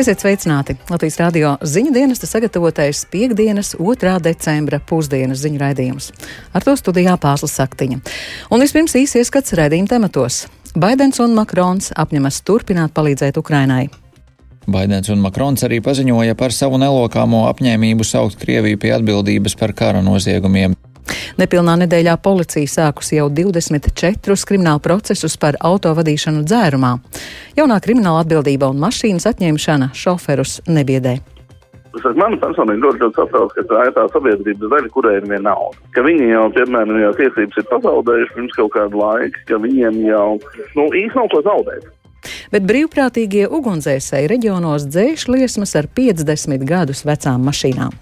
Esiet sveicināti! Latvijas radio ziņu dienesta sagatavotais piekdienas 2. decembra pusdienas ziņu raidījums. Ar to studijā Pāzla Saktiņa. Un vispirms īsi ieskats raidījuma tematos. Baidens un Makrons apņemas turpināt palīdzēt Ukrainai. Baidens un Makrons arī paziņoja par savu nelokāmo apņēmību saukt Krieviju pie atbildības par kara noziegumiem. Nepilnā nedēļā policija sākusi jau 24 kriminālu procesus par autovadīšanu dzērumā. Jaunā krimināla atbildība un mašīnas atņemšana šoferus nebiedē. Tas man personīgi ļoti, ļoti satrauc, ka tā ir tā sabiedrības daļa, kurai ir viena nauda. Ka viņi jau, piemēram, jau tiesības ir pazaudējuši pirms kaut kāda laika, ka viņiem jau nu, īsti nav ko zaudēt. Bet brīvprātīgie ugunsdzēsēji reģionos dzēš liesmas ar 50 gadus vecām mašīnām.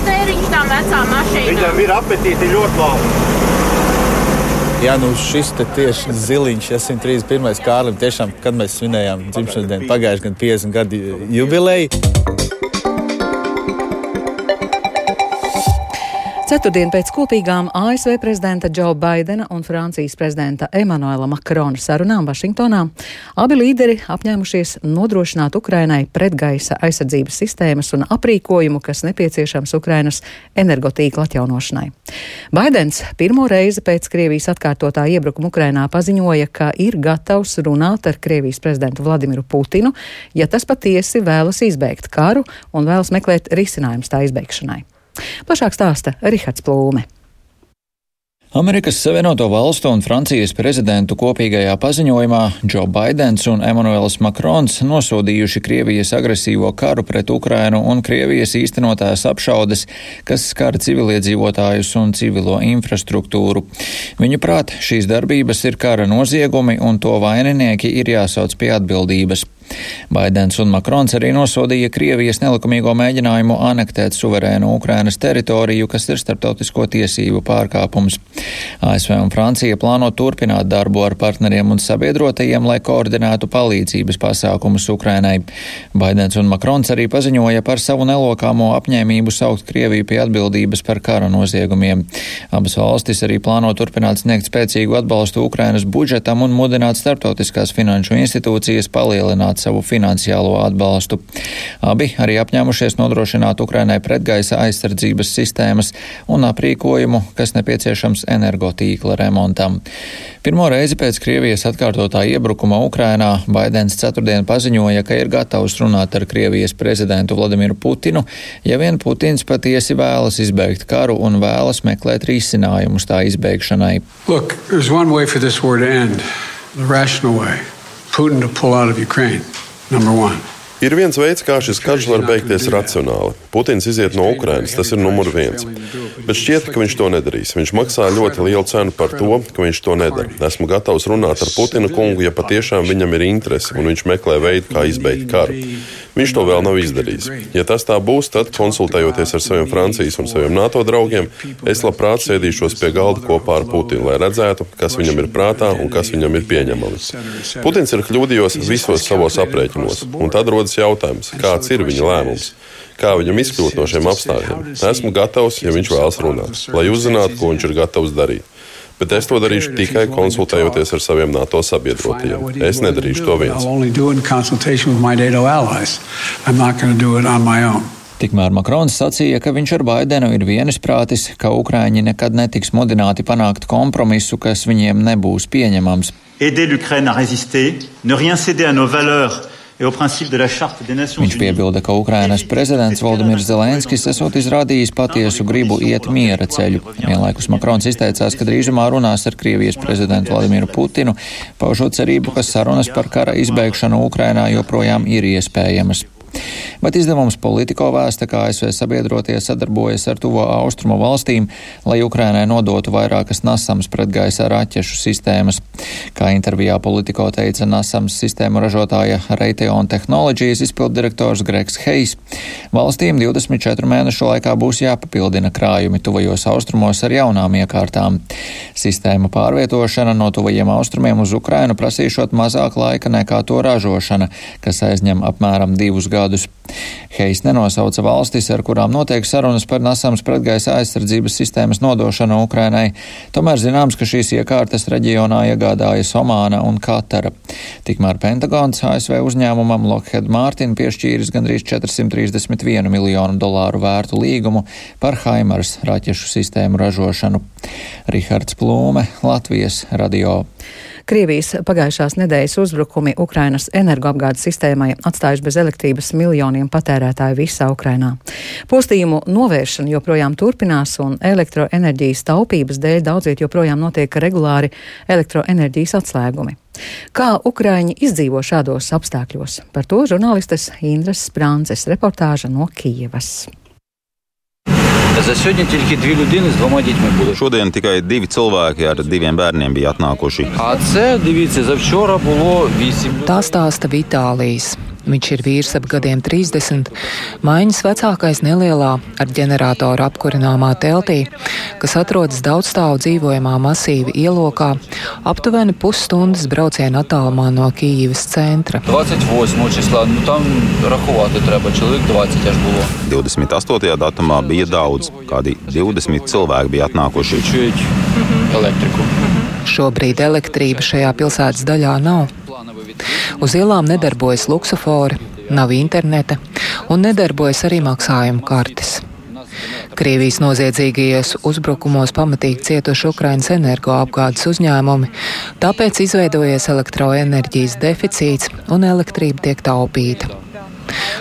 Patēriņš tām vecām mašīnām. Viņam ir apetīti ļoti labi. Jā, nu šis tieši ziliņš, 131. Kārlim, tiešām, kad mēs svinējām dzimšanas dienu, pagājušajā gadā 50 gadu jubileju. Ceturtdien pēc kopīgām ASV prezidenta Džo Baidena un Francijas prezidenta Emanuela Makrona sarunām Vašingtonā abi līderi apņēmušies nodrošināt Ukrainai pretgaisa aizsardzības sistēmas un aprīkojumu, kas nepieciešams Ukrainas energotīkla atjaunošanai. Baidens pirmo reizi pēc Krievijas atkārtotā iebrukuma Ukrainā paziņoja, ka ir gatavs runāt ar Krievijas prezidentu Vladimiru Putinu, ja tas patiesi vēlas izbeigt karu un vēlas meklēt risinājumus tā izbeigšanai. Plašāk stāsta Rihards Plūme. Amerikas Savienoto Valstu un Francijas prezidentu kopīgajā paziņojumā Džo Baidens un Emanuels Makrons nosodījuši Krievijas agresīvo karu pret Ukrainu un Krievijas īstenotās apšaudes, kas skar civiliedzīvotājus un civilo infrastruktūru. Viņu prāt, šīs darbības ir kara noziegumi un to vaininieki ir jāsauc pie atbildības. Baidens un Makrons arī nosodīja Krievijas nelikumīgo mēģinājumu anektēt suverēnu Ukrainas teritoriju, kas ir starptautisko tiesību pārkāpums. ASV un Francija plāno turpināt darbu ar partneriem un sabiedrotajiem, lai koordinētu palīdzības pasākumus Ukrainai. Baidens un Makrons arī paziņoja par savu nelokāmo apņēmību saukt Krieviju pie atbildības par kara noziegumiem. Abas valstis arī plāno turpināt sniegt spēcīgu atbalstu Ukrainas budžetam un mudināt starptautiskās finanšu institūcijas palielināt savu finansiālo atbalstu. Abi arī apņēmušies nodrošināt Ukrainai pretgaisa aizsardzības sistēmas un aprīkojumu, kas nepieciešams energotīkla remontam. Pirmo reizi pēc Krievijas atkārtotā iebrukuma Ukrainā Baidens ceturtdien paziņoja, ka ir gatavs runāt ar Krievijas prezidentu Vladimiru Putinu, ja vien Putins patiesi vēlas izbeigt karu un vēlas meklēt risinājumus tā izbeigšanai. Look. Putin to pull out of Ukraine, number one. Ir viens veids, kā šis karš var beigties racionāli. Putins iziet no Ukrainas, tas ir numur viens. Bet šķiet, ka viņš to nedarīs. Viņš maksā ļoti lielu cenu par to, ka viņš to nedara. Esmu gatavs runāt ar Putina kungu, ja patiešām viņam ir interese un viņš meklē veidu, kā izbeigt karu. Viņš to vēl nav izdarījis. Ja tas tā būs, tad konsultējoties ar saviem Francijas un saviem NATO draugiem, es labprāt sēdīšos pie galda kopā ar Putinu, lai redzētu, kas viņam ir prātā un kas viņam ir pieņemams. Putins ir kļūdījos visos savos aprēķinos, un tad rodas jautājums, kāds ir viņa lēmums kā viņam izkļūt no šiem apstākļiem. Esmu gatavs, ja viņš vēlas runāt, lai uzzinātu, ko viņš ir gatavs darīt bet es to darīšu tikai konsultējoties ar saviem NATO sabiedrotajiem. Es nedarīšu to viens. Tikmēr Makrons sacīja, ka viņš ar Baidenu ir vienisprātis, ka Ukraiņi nekad netiks mudināti panākt kompromisu, kas viņiem nebūs pieņemams. Aider l'Ukraine à résister, ne rien céder à nos valeurs Viņš piebilda, ka Ukrainas prezidents Valdemirs Zelenskis esot izrādījis patiesu gribu iet miera ceļu. Vienlaikus Makrons izteicās, ka drīzumā runās ar Krievijas prezidentu Vladimiru Putinu, paužot cerību, ka sarunas par kara izbeigšanu Ukrainā joprojām ir iespējamas. Bet izdevums Politiko vēsta, ka ASV sabiedrotie sadarbojas ar tuvo austrumu valstīm, lai Ukrainai nodotu vairākas nasams pretgaisa raķešu sistēmas. Kā intervijā Politiko teica nasams sistēmu ražotāja Raytheon Technologies izpildirektors Gregs Heis, valstīm 24 mēnešu laikā būs jāpapildina krājumi tuvajos austrumos ar jaunām iekārtām. Sistēma pārvietošana no tuvajiem austrumiem uz Ukrainu prasīšot mazāk laika nekā to ražošana, kas aizņem apmēram divus gadus gadus. Heis nenosauca valstis, ar kurām notiek sarunas par nasams pretgaisa aizsardzības sistēmas nodošanu Ukrainai, tomēr zināms, ka šīs iekārtas reģionā iegādājas Omāna un Katara. Tikmēr Pentagons ASV uzņēmumam Lockheed Martin piešķīris gandrīz 431 miljonu dolāru vērtu līgumu par Haimars raķešu sistēmu ražošanu. Rihards Plūme, Latvijas radio. Krievijas pagājušās nedēļas uzbrukumi Ukrainas energoapgādes sistēmai atstājuši bez elektrības miljoniem patērētāju visā Ukrainā. Postījumu novēršana joprojām turpinās un elektroenerģijas taupības dēļ daudziet joprojām notiek regulāri elektroenerģijas atslēgumi. Kā Ukraiņi izdzīvo šādos apstākļos? Par to žurnālistes Indras Sprānces reportāža no Kijevas. За сьогодні тільки дві людини з двома дітьми були. Šodien tikai divi cilvēki ar diviem bērniem bija atnākuši. А це дивіться, завчора було вісім. Tā stāsta Vitālijs. Viņš ir vīrs ap gadiem 30, maiņas vecākais nelielā ar ģeneratoru apkurināmā teltī, kas atrodas daudzstāvu dzīvojamā masīva ielokā, aptuveni pusstundas brauciena attālumā no Kīivas centra. 28 числа, ну там рахувати треба, чоловік 20 аж було. 28. datumā bija daudz, kādi 20 cilvēki bija atnākuši. Чують електрику. Šobrīd elektrība šajā pilsētas daļā nav. Uz ielām nedarbojas luksofori, nav interneta un nedarbojas arī maksājuma kartes. Krievijas noziedzīgajos uzbrukumos pamatīgi cietuši Ukrainas energoapgādes uzņēmumi, tāpēc izveidojies elektroenerģijas deficīts un elektrība tiek taupīta.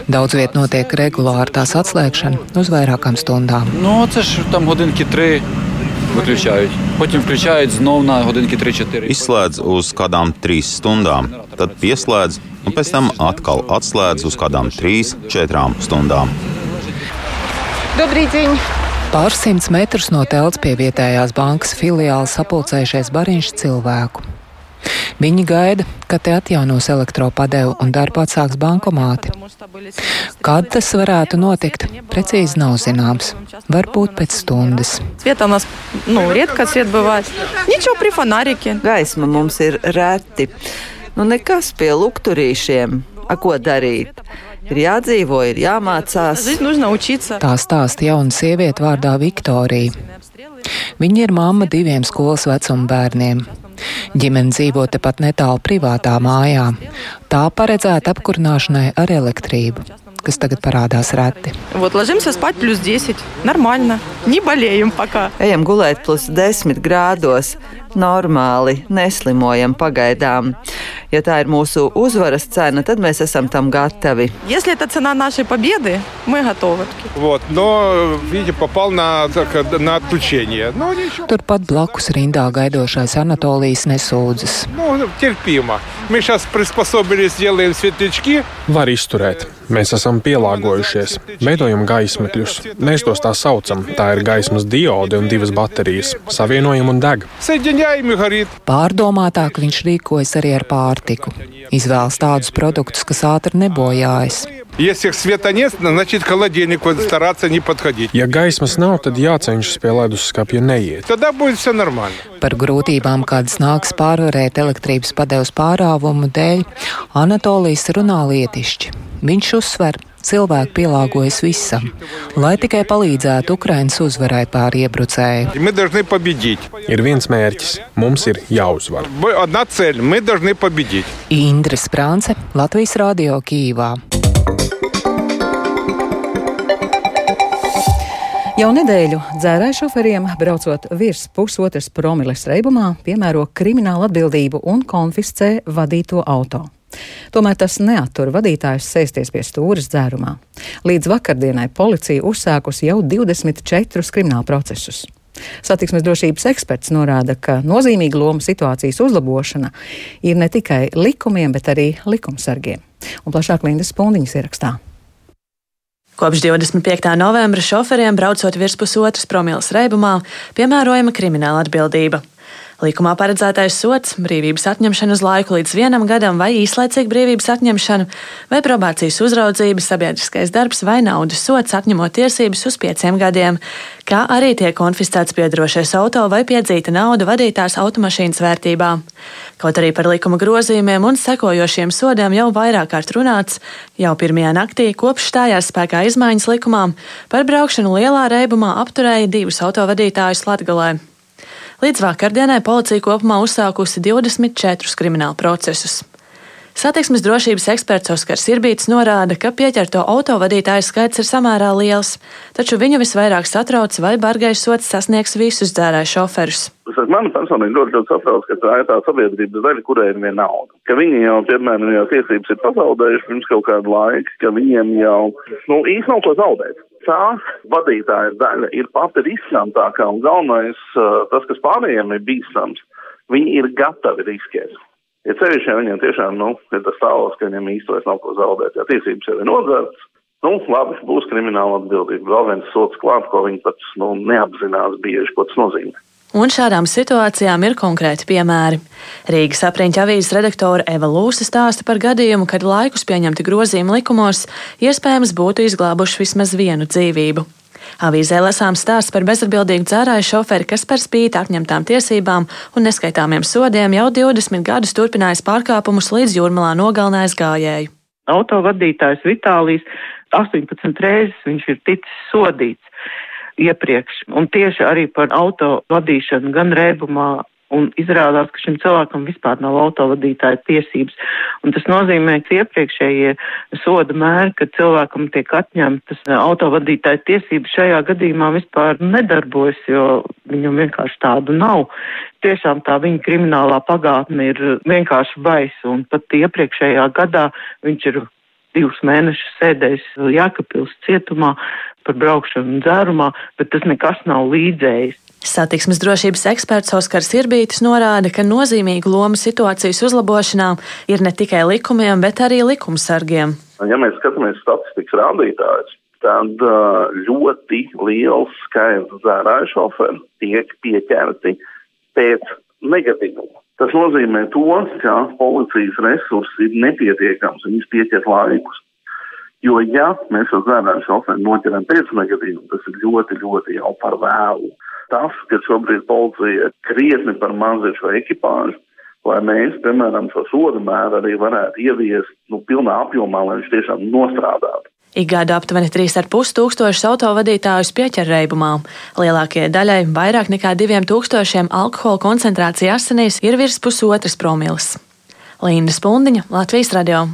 Daudz viet notiek regulāri tās atslēgšana uz vairākām stundām. Nu, no, ceš, tam hodinki 3 виключають. Потім включають знов на годинки 3-4. Izslēdz uz kādām trīs stundām, tad pieslēdz, un pēc tam atkal atslēdz uz kādām trīs, četrām stundām. Добрый день. Pāris simts metrus no telts pie vietējās bankas filiāles sapulcējušies bariņš cilvēku. Viņi gaida, ka te atjaunos elektropadevu un darbu atsāks bankomāti. Kad tas varētu notikt, precīzi nav zināms. Varbūt pēc stundas. Svietā mums, nu, rietkas iet bavās. Ničo pri fanāriki. Gaisma mums ir reti. Nu, nekas pie lukturīšiem. A, ko darīt? ir jādzīvo, ir jāmācās. Tā stāsta jauna sieviete vārdā Viktorija. Viņa ir mamma diviem skolas vecuma bērniem. Ģimene dzīvo tepat netālu privātā mājā. Tā paredzēta apkurināšanai ar elektrību, kas tagad parādās reti. Вот ложимся спать плюс 10. Нормально. Не болеем пока. Ejam gulēt plus 10 grādos. Normāli, neslimojam pagaidām. Ja tā ir mūsu uzvaras cena, tad mēs esam tam gatavi. Если это цена нашей победы, мы готовы. Вот, но, видите, попал на, так, на отключение. Ну, ничего. Turpat blakus rindā gaidošais Anatolijas nesūdzas. Ну, терпимо. Мы сейчас приспособились, делаем светлячки. Var izturēt. Mēs esam pielāgojušies, veidojam gaismetļus. Mēs tos tā saucam. Tā ir gaismas diode un divas baterijas. Savienojam un deg. Соединяем и горит. Pārdomātāk viņš rīkojas arī ar pārtiku. Izvēlas tādus produktus, kas ātri nebojājas. Ja gaismas nav, tad jācenšas pie leduskapja neiet. Par grūtībām, kādas nāks pārvarēt elektrības padeves pārāvumu dēļ, Anatolijas runā lietišķi. Viņš uzsver, cilvēki pielāgojas visam, lai tikai palīdzētu Ukrainas uzvarai pār iebrucēju. Ir viens mērķis - mums ir jāuzvar. Indra Sprānce, Latvijas Rādio Kīvā. Jau nedēļu dzērāju šoferiem, braucot virs pusotras promiles reibumā, piemēro kriminālu atbildību un konfiscē vadīto automašīnu. Tomēr tas neatur vadītājus sēsties pie stūres dzērumā. Līdz vakardienai policija uzsākusi jau 24 kriminālu procesus. Satiksmes drošības eksperts norāda, ka nozīmīga loma situācijas uzlabošana ir ne tikai likumiem, bet arī likumsargiem. Un plašāk Lindas Pundiņas ierakstā. Kopš 25. novembra šoferiem braucot virs pusotras promils reibumā piemērojama krimināla atbildība. Likumā paredzētais sots, brīvības atņemšana uz laiku līdz vienam gadam vai īslaicīga brīvības atņemšana, vai probācijas uzraudzība, sabiedriskais darbs vai naudas sots atņemot tiesības uz pieciem gadiem, kā arī tiek konfiscēts piedarošais auto vai piedzīta nauda vadītās automašīnas vērtībā. Kaut arī par likuma grozījumiem un sekojošiem sodiem jau vairāk kārt runāts, jau pirmajā naktī kopš stājās spēkā izmaiņas likumā par braukšanu lielā reibumā apturēja divus autovadītājus Latgalē. Līdz vakardienai policija kopumā uzsākusi 24 kriminālu procesus. Satiksmes drošības eksperts Oskars Irbīts norāda, ka pieķerto autovadītāju skaits ir samērā liels, taču viņu visvairāk satrauc, vai bargais sots sasniegs visus dzērāju šoferus. Man personīgi ļoti, ļoti satrauc, ka tā ir tā sabiedrības daļa, kurai ir viena nauda. Ka viņi jau, piemēram, jau tiesības ir pazaudējuši pirms kaut kādu laiku, ka viņiem jau, nu, īsti nav ko zaudēt tā vadītāja daļa ir pati riskantākā un galvenais, tas, kas pārējiem ir bīstams, viņi ir gatavi riskēt. Ja jau viņiem tiešām, nu, ir tas stāvoklis, ka viņiem īsti vairs nav ko zaudēt, ja tiesības jau ir nodzerts, nu, labi, būs krimināla atbildība. Vēl viens sots klāt, ko viņi pats, nu, neapzinās bieži, ko tas nozīmē. Un šādām situācijām ir konkrēti piemēri. Rīgas apriņķa avīzes redaktore Eva Lūsa stāsta par gadījumu, kad laikus pieņemti grozījumi likumos iespējams būtu izglābuši vismaz vienu dzīvību. Avīzē lasām stāsts par bezatbildīgu dzērāju šoferi, kas par spīti atņemtām tiesībām un neskaitāmiem sodiem jau 20 gadus turpinājis pārkāpumus līdz jūrmalā nogalinājis gājēju. Autovadītājs Vitālijas 18 reizes viņš ir ticis sodīts iepriekš, un tieši arī par auto vadīšanu gan rēbumā. Un izrādās, ka šim cilvēkam vispār nav autovadītāja tiesības. Un tas nozīmē, ka iepriekšējie soda mēri, ka cilvēkam tiek atņemtas autovadītāja tiesības, šajā gadījumā vispār nedarbojas, jo viņam vienkārši tādu nav. Tiešām tā viņa kriminālā pagātne ir vienkārši baisa, un pat iepriekšējā gadā viņš ir divus mēnešus sēdējis Jākapils cietumā par braukšanu dzērumā, bet tas nekas nav līdzējis. Satiksmes drošības eksperts Oskars Irbītis norāda, ka nozīmīgu lomu situācijas uzlabošanā ir ne tikai likumiem, bet arī likumsargiem. Ja mēs skatāmies statistikas rādītājus, tad ļoti liels skaits dzērāju šoferu tiek pieķerti pēc negatīvuma. Tas nozīmē to, ka policijas resursi ir nepietiekams, viņas pieķer laikus. Jo, ja mēs uz zēnām šoferi noķeram pēc negadījuma, tas ir ļoti, ļoti jau par vēlu. Tas, ka šobrīd policija krietni par maz ir šo ekipāžu, lai mēs, piemēram, šo sodu mēru arī varētu ieviest, nu, pilnā apjomā, lai viņš tiešām nostrādātu. Ikgada aptuveni 3,5 tūkstošus autovadītājus pieķer reibumā. Lielākajai daļai vairāk nekā 2000 alkohola koncentrācija asinīs ir virs pusotras promilas. Līna Spundiņa, Latvijas radio.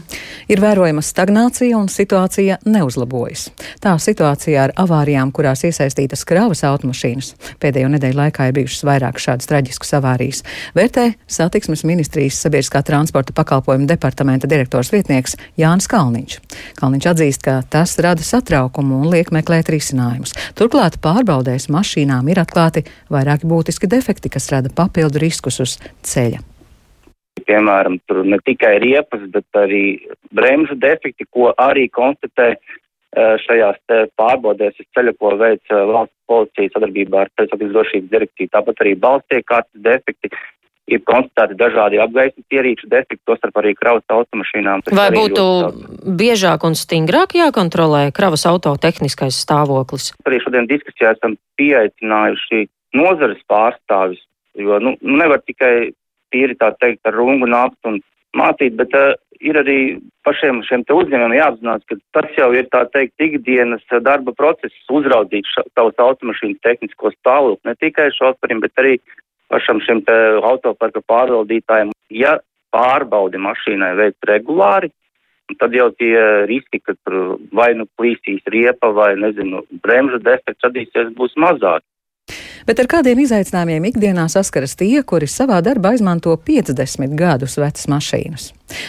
Ir vērojama stagnācija un situācija neuzlabojas. Tā situācijā ar avārijām, kurās iesaistītas kravas automašīnas. Pēdējo nedēļu laikā ir bijušas vairāk šādas traģiskas avārijas. Vērtē satiksmes ministrijas sabiedriskā transporta pakalpojuma departamenta direktors vietnieks Jānis Kalniņš. Kalniņš atzīst, ka tas rada satraukumu un liek meklēt risinājumus. Turklāt pārbaudēs mašīnām ir atklāti vairāki būtiski defekti, kas rada papildu riskus uz ceļa piemēram, tur ne tikai riepas, bet arī bremžu defekti, ko arī konstatē šajās pārbaudēs uz ceļa, ko veic valsts policija sadarbībā ar ceļsatiksmes drošības direktīvu. Tāpat arī balstiekārtas defekti, ir konstatēti dažādi apgaismas ierīču defekti, tostarp arī kravas automašīnām. Vai būtu biežāk un stingrāk jākontrolē kravas auto tehniskais stāvoklis? Arī šodien diskusijā esam pieaicinājuši nozares pārstāvis, jo nu, nevar tikai tīri tā teikt ar rungu nākt un mācīt, bet uh, ir arī pašiem šiem te uzņēmumiem jāapzinās, ka tas jau ir tā teikt ikdienas darba process uzraudzīt savus automašīnas tehnisko stāvokli, ne tikai šoferim, bet arī pašam šim te autoparka pārvaldītājiem. Ja pārbaudi mašīnai veids regulāri, tad jau tie riski, ka tur vai nu plīsīs riepa vai, nezinu, bremžu defekts radīsies, būs mazāki. Bet ar kādiem izaicinājumiem ikdienā saskaras tie, kuri savā darbā izmanto 50 gadus vecas mašīnas?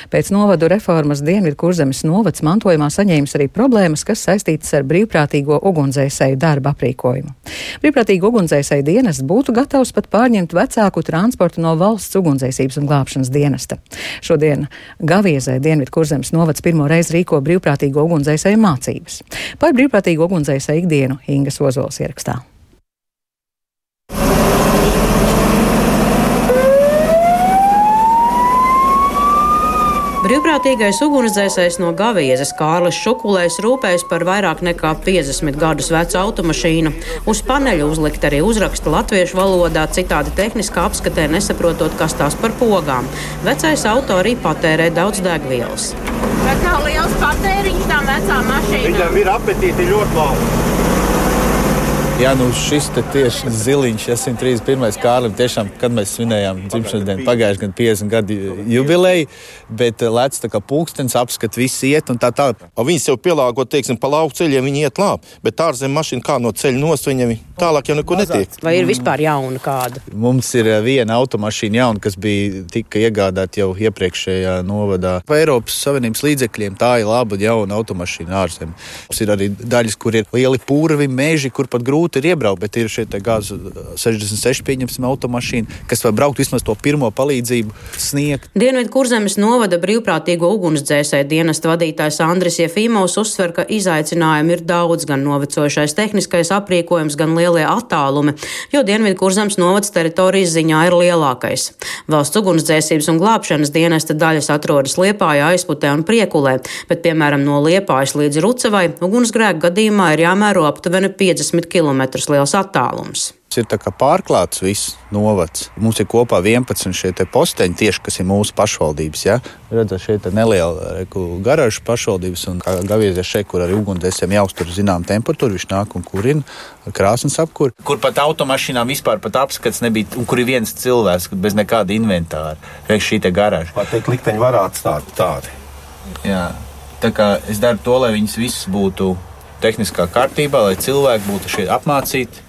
Pēc novadu reformas Dienvidu kurzemes novads mantojumā saņēmis arī problēmas, kas saistītas ar brīvprātīgo ugunsdzēsēju darba aprīkojumu. Brīvprātīgo ugunsdzēsēju dienas būtu gatavs pat pārņemt vecāku transportu no valsts ugunsdzēsības un glābšanas dienesta. Šodien Gaviezē Dienvidu kurzemes novads pirmo reizi rīko brīvprātīgo ugunsdzēsēju mācības. Par brīvprātīgo ugunsdzēsēju ikdienu Ingas Ozols ierakstā. Brīvprātīgais ugunsdzēsējs no Gaviezes Kārlis Šukulējs rūpējas par vairāk nekā 50 gadus vecu automašīnu. Uz paneļa uzlikt arī uzraksta latviešu valodā, citādi tehniskā apskatē nesaprotot, kas tās par pogām. Vecais auto arī patērē daudz degvielas. Vai kā liels patēriņš tām vecām mašīnām? Viņam ir apetīti ļoti labi. Jā, nu šis tieši ziliņš, 131. Kārlim, tiešām, kad mēs svinējām dzimšanas dienu, pagājušajā gadā 50 gadu jubileju, bet eh, lēc tā kā pulkstenis apskat, viss iet un tā tālāk. Viņas jau pielāgot, teiksim, pa lauku ceļiem, viņi iet labi, bet ārzem mašīna kā no ceļa nost, viņam tālāk jau neko netiek. Vai ir vispār jauna kāda? Mums ir eh, viena automašīna jauna, kas bija tika iegādāta jau iepriekšējā novadā. Pa Eiropas Savienības līdzekļiem tā ir laba jauna automašīna ārzem. Mums ir arī daļas, kur ir lieli pūravi, meži, kur pat grūti grūti ir iebraukt, bet ir šie gāzu 66 pieņemsim automašīna, kas var braukt vismaz to pirmo palīdzību sniegt. Dienvidu kurzemes novada brīvprātīgo ugunsdzēsēju dienesta vadītājs Andris Jefīmovs uzsver, ka izaicinājumi ir daudz, gan novecojušais tehniskais aprīkojums, gan lielie attālumi, jo Dienvidu kurzemes novads teritorijas ziņā ir lielākais. Valsts ugunsdzēsības un glābšanas dienesta daļas atrodas Liepājā, aizputē un Priekulē, bet, piemēram, no Liepājas līdz Rucevai ugunsgrēku gadījumā ir jāmēro aptuveni 50 km km liels attālums. Ir pārklāts viss novads. Mums ir kopā 11 šie posteņi, tieši kas ir mūsu pašvaldības. Ja? Redzat, šeit ir neliela garāža pašvaldības, un kā gaviezies šeit, kur arī ugunsdzēsējiem jāuztur zinām temperatūru, viņš nāk un kurina krāsnes apkur. Kur pat automašīnām vispār apskats nebija, un kur ir viens cilvēks bez nekāda inventāra. Reiz šī garāža. Pat teikt, likteņi var atstāt tādi. Jā. Tā kā es daru to, lai viņas visas būtu tehniskā kārtībā, lai cilvēki būtu šie apmācīti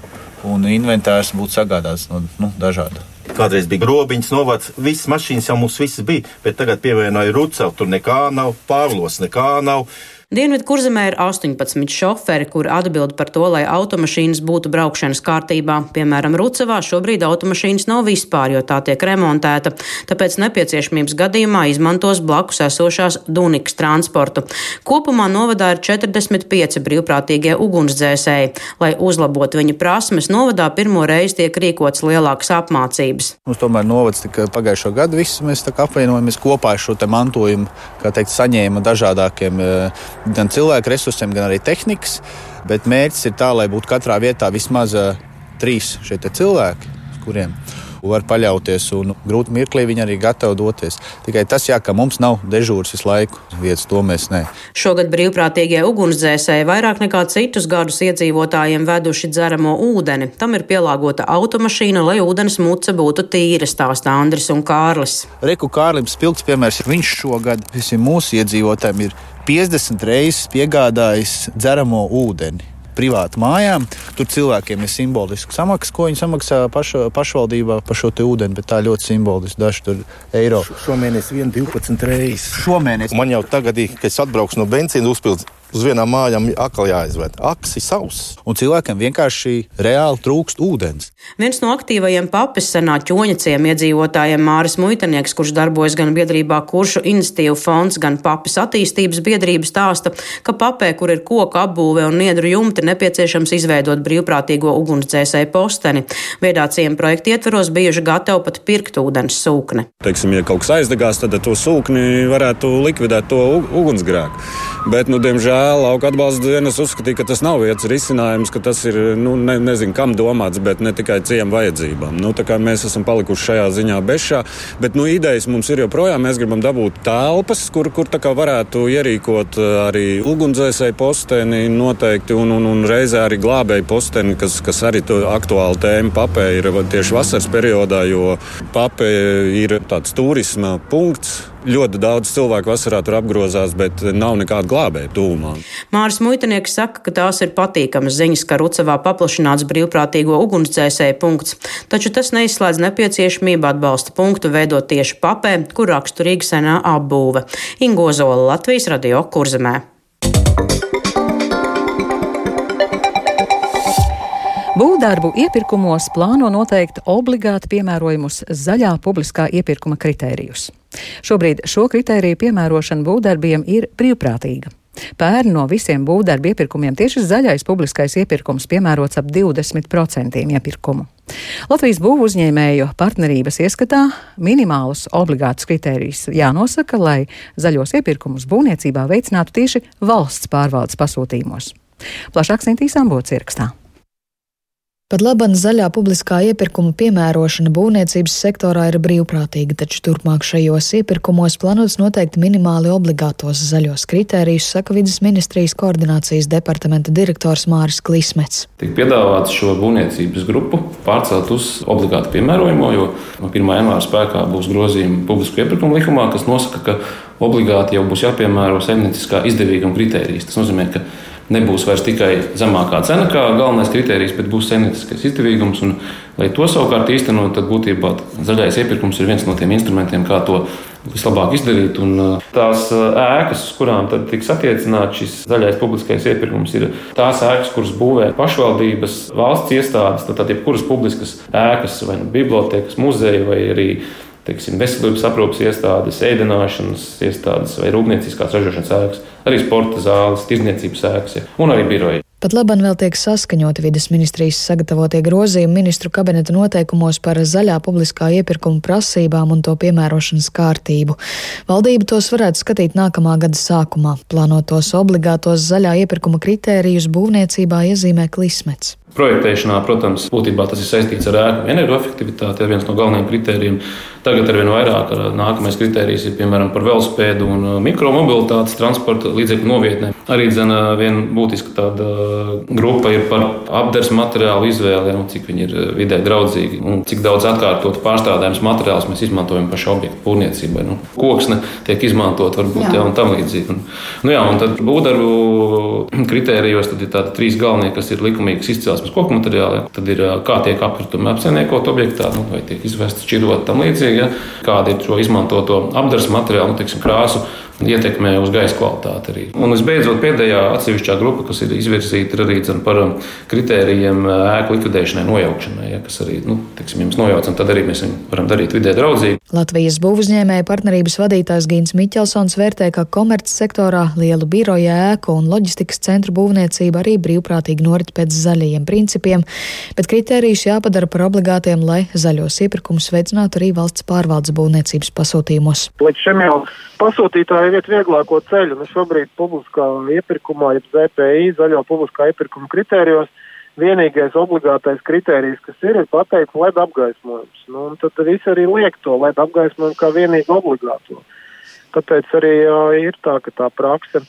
un inventārs būtu sagādāts no nu, dažādu. Kādreiz bija grobiņš, novads, visas mašīnas jau mums visas bija, bet tagad pievienoja Rucelu, tur nekā nav, Pāvlos nekā nav. Dienvidu kurzemē ir 18 šoferi, kuri atbild par to, lai automašīnas būtu braukšanas kārtībā. Piemēram, Rucavā šobrīd automašīnas nav vispār, jo tā tiek remontēta, tāpēc nepieciešamības gadījumā izmantos blakus esošās Dunikas transportu. Kopumā novadā ir 45 brīvprātīgie ugunsdzēsēji. Lai uzlabotu viņu prasmes, novadā pirmo reizi tiek rīkots lielākas apmācības. Mums tomēr novads tikai pagājušo gadu, visi mēs apvienojamies kopā ar šo mantojumu, kā teikt, saņēma dažādākiem eh, gan cilvēku resursiem, gan arī tehnikas. Bet mērķis ir tā, lai būtu katrā vietā vismaz uh, trīs šie cilvēki, kuriem var paļauties, un grūti mirklī viņi arī gatavi doties. Tikai tas, jā, ka mums nav dežūras visu laiku, vietas to mēs ne. Šogad brīvprātīgie ugunsdzēsēji vairāk nekā citus gadus iedzīvotājiem veduši dzeramo ūdeni. Tam ir pielāgota automašīna, lai ūdens muca būtu tīra, stāsta Andris un Kārlis. Reku Kārlim spilgts piemērs, viņš šogad visiem mūsu iedzīvotājiem ir 50 reizes piegādājis dzeramo ūdeni privātu mājām. Tur cilvēkiem ir simboliska samaksa, ko viņi samaksā paša, pašvaldībā par šo ūdeni, bet tā ļoti simboliski. Daži tur eiro. Šomēnes vien 12 reizes. Šomēnes. Man jau tagad, kad es atbraukšu no benzīna uzpildes, uz vienām mājām atkal jāizved. Aks ir sauss. Un cilvēkiem vienkārši reāli trūkst ūdens. Viens no aktīvajiem papis senā ķoņaciem iedzīvotājiem Māris Muitanieks, kurš darbojas gan biedrībā Kuršu institīvu fonds, gan papis attīstības biedrības stāsta, ka papē, kur ir koku apbūve un niedru jumti, nepieciešams izveidot brīvprātīgo ugunsdzēsēju posteni. Viedācijiem projekta ietveros bijuši gatavi pat pirkt ūdens sūkni. Teiksim, ja kaut kas aizdegās, tad to sūkni varētu likvidēt to ugunsgrēku. Bet, nu, diemžēl, lauka atbalsta dienas uzskatīja, ka tas nav vietas risinājums, ka tas ir nu, ne, nezinu, kam domāts, bet ne tikai ciemu vajadzībām. Nu, mēs esam palikuši šajā ziņā bešā, bet nu, idejas mums ir joprojām. Mēs gribam dabūt telpas, kur, kur varētu ierīkot eh, arī ugunsdzēsēju posteni noteikti un, un, un reizē arī glābēju posteni, kas, kas arī aktuāla tēma papē ir tieši vasaras periodā, jo papē ir tāds turisma punkts ļoti daudz cilvēku vasarā tur apgrozās, bet nav nekāda glābēja tūmā. Māris Muitanieks saka, ka tās ir patīkamas ziņas, ka Rucavā paplašināts brīvprātīgo ugunsdzēsēju punkts, taču tas neizslēdz nepieciešamību atbalsta punktu veidot tieši papē, kur raksturīga senā apbūve. Ingozola Latvijas radio kurzemē. Būvdarbu iepirkumos plāno noteikt obligāti piemērojumus zaļā publiskā iepirkuma kritērijus. Šobrīd šo kritēriju piemērošana būvdarbiem ir brīvprātīga. Pērn no visiem būvdarbu iepirkumiem tieši zaļais publiskais iepirkums piemērots ap 20% iepirkumu. Latvijas būvu uzņēmēju partnerības ieskatā minimālus obligātus kritērijus jānosaka, lai zaļos iepirkumus būvniecībā veicinātu tieši valsts pārvaldes pasūtījumos. Plašāk Sintīs Ambots ierakstā. Pat labam zaļā publiskā iepirkuma piemērošana būvniecības sektorā ir brīvprātīga, taču turpmāk šajos iepirkumos plānots noteikti minimāli obligātos zaļos kritērijus, saka vidas ministrijas koordinācijas departamenta direktors Māris Klismets. Tiek piedāvāts šo būvniecības grupu pārcelt uz obligāti piemērojamo, jo no 1. janvāra spēkā būs grozījumi publisku iepirkumu likumā, kas nosaka, ka obligāti jau būs jāpiemēro saimnieciskā izdevīguma kritērijas. Tas nozīmē, ka nebūs vairs tikai zemākā cena kā galvenais kriterijs, bet būs saimnieciskais izdevīgums. Un, lai to savukārt īstenot, tad būtībā zaļais iepirkums ir viens no tiem instrumentiem, kā to vislabāk izdarīt. Un uh, tās uh, ēkas, uz kurām tiks attiecināts šis zaļais publiskais iepirkums, ir tās ēkas, kuras būvē pašvaldības, valsts iestādes, tad jebkuras publiskas ēkas, vai nu bibliotekas, muzeja vai arī teiksim, veselības aprūpas iestādes, ēdināšanas iestādes vai rūpnieciskās ražošanas ēkas, arī sporta zāles, tirdzniecības ēkas un arī biroji. Pat labam vēl tiek saskaņoti vidas ministrijas sagatavotie grozījumi ministru kabineta noteikumos par zaļā publiskā iepirkuma prasībām un to piemērošanas kārtību. Valdība tos varētu skatīt nākamā gada sākumā. Plānotos obligātos zaļā iepirkuma kritērijus būvniecībā iezīmē klismets. Projektēšanā, protams, būtībā tas ir saistīts ar ēku energoefektivitāti, ir viens no galvenajiem kritērijiem. Tagad ar vien vairāk nākamais kritērijs ir piemēram par velospēdu un mikromobilitātes transporta līdzekļu novietnēm. Arī dzena, viena būtiska tāda grupa ir par apgādes materiālu izvēli, un cik viņi ir vidē draudzīgi un cik daudz atkārtotu pārstrādājumus materiālus mēs izmantojam pašu objektu būvniecībai. Nu, koksne tiek izmantot varbūt jā. Jā, un tam līdzīgi. Un, nu, jā, un tad būvdarbu kritērijos tad ir tādi trīs galvenie, kas ir likumīgas izcelsmes koku materiāli, tad ir kā tiek apkritumi apsaimniekot objektā, nu, vai tiek izvesti šķirot tam līdzīgi, ja? kāda ir šo izmantoto apdars materiālu, nu, teiksim, krāsu ietekmē uz gaisa kvalitāti arī. Un visbeidzot, pēdējā atsevišķā grupa, kas ir izvirzīta ir arī par um, kritērijiem ēku likvidēšanai, nojaukšanai, ja, kas arī, nu, teiksim, jums nojaucam, tad arī mēs varam darīt vidē draudzīgi. Latvijas būvuzņēmēja partnerības vadītājs Gīns Miķelsons vērtē, ka komerces sektorā lielu biroja ēku un loģistikas centru būvniecība arī brīvprātīgi norit pēc zaļajiem principiem, bet kritērijus jāpadara par obligātiem, lai zaļos iepirkumus veicinātu arī valsts pārvaldes būvniecības pasūtījumos. Līdz šim jau pasūtītāji iet vieglāko ceļu. Nu, šobrīd publiskā iepirkumā, jeb ZPI, zaļo publiskā iepirkuma kritērijos, vienīgais obligātais kritērijs, kas ir, ir pateikts LED apgaismojums. Nu, tad visi arī liek to LED apgaismojumu kā vienīgu obligāto. Tāpēc arī jā, ir tā, ka tā praksa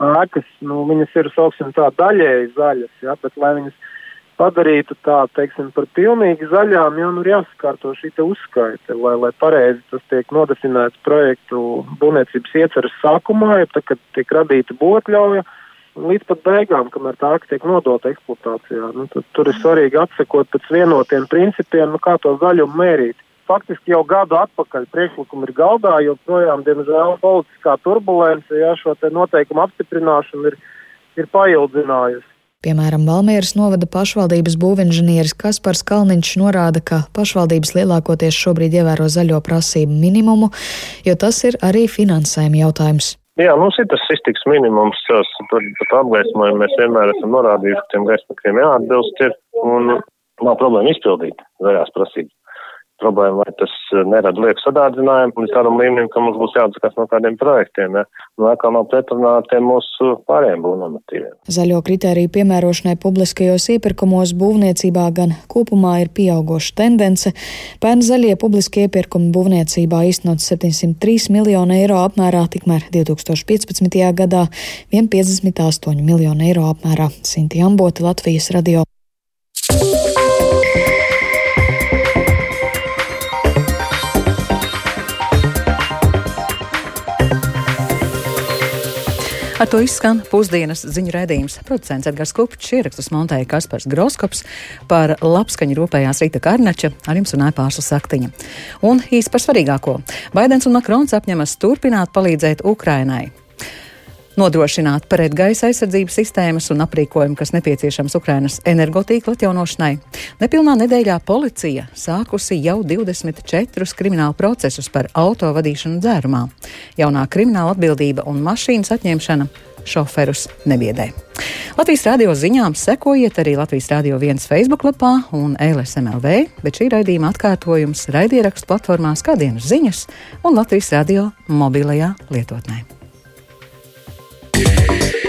ēkas, nu, viņas ir, sauksim tā, daļēji zaļas, jā, bet lai viņas padarītu tā, teiksim, par pilnīgi zaļām, jau nu ir jāsakārto šī uzskaite, lai, lai pareizi tas tiek nodefinēts projektu būvniecības ieceras sākumā, ja tad, kad tiek radīta būtļauja, līdz pat beigām, kamēr tā tiek nodota eksploatācijā. Nu, tad, tur ir svarīgi atsekot pēc vienotiem principiem, nu, kā to zaļumu mērīt. Faktiski jau gadu atpakaļ priekšlikumi ir galdā, jo projām, diemžēl, politiskā turbulence, ja šo noteikumu apstiprināšanu ir, ir paildzinājusi. Piemēram, Valmieras novada pašvaldības būvinženieris Kaspars Kalniņš norāda, ka pašvaldības lielākoties šobrīd ievēro zaļo prasību minimumu, jo tas ir arī finansējuma jautājums. Jā, mums ir tas iztiks minimums, tur pat apgaismojumu mēs vienmēr esam norādījuši, ka tiem gaismakiem jāatbilst ir, un nav problēma izpildīt zaļās prasības problēma, vai tas eh, nerada lieku sadārdzinājumu līdz tādam līmenim, ka mums būs jāatsakās no kādiem projektiem, ja? un atkal nav pretrunā ar tiem mūsu pārējiem būvnormatīviem. Zaļo kritēriju piemērošanai publiskajos iepirkumos būvniecībā gan kopumā ir pieaugoša tendence. Pērn zaļie publiskie iepirkumi būvniecībā īstenot 703 miljonu eiro apmērā, tikmēr 2015. gadā 158 miljonu eiro apmērā. Sinti Amboti, Latvijas radio. Ar to izskan pusdienas ziņu raidījums. Producents Edgars Kupčs ierakstus montēja Kaspars Groskops par labskaņu rūpējās Rīta Karnača, ar jums runāja pārsla saktiņa. Un īsti par svarīgāko. Baidens un Makrons apņemas turpināt palīdzēt Ukrainai nodrošināt pretgaisa aizsardzības sistēmas un aprīkojumu, kas nepieciešams Ukrainas energotīkla atjaunošanai. Nepilnā nedēļā policija sākusi jau 24 kriminālu procesus par auto vadīšanu dzērumā. Jaunā krimināla atbildība un mašīnas atņemšana šoferus nebiedē. Latvijas radio ziņām sekojiet arī Latvijas radio viens Facebook lapā un LSMLV, bet šī raidījuma atkārtojums raidierakstu platformās kā dienas ziņas un Latvijas radio mobilajā lietotnē. Yeah.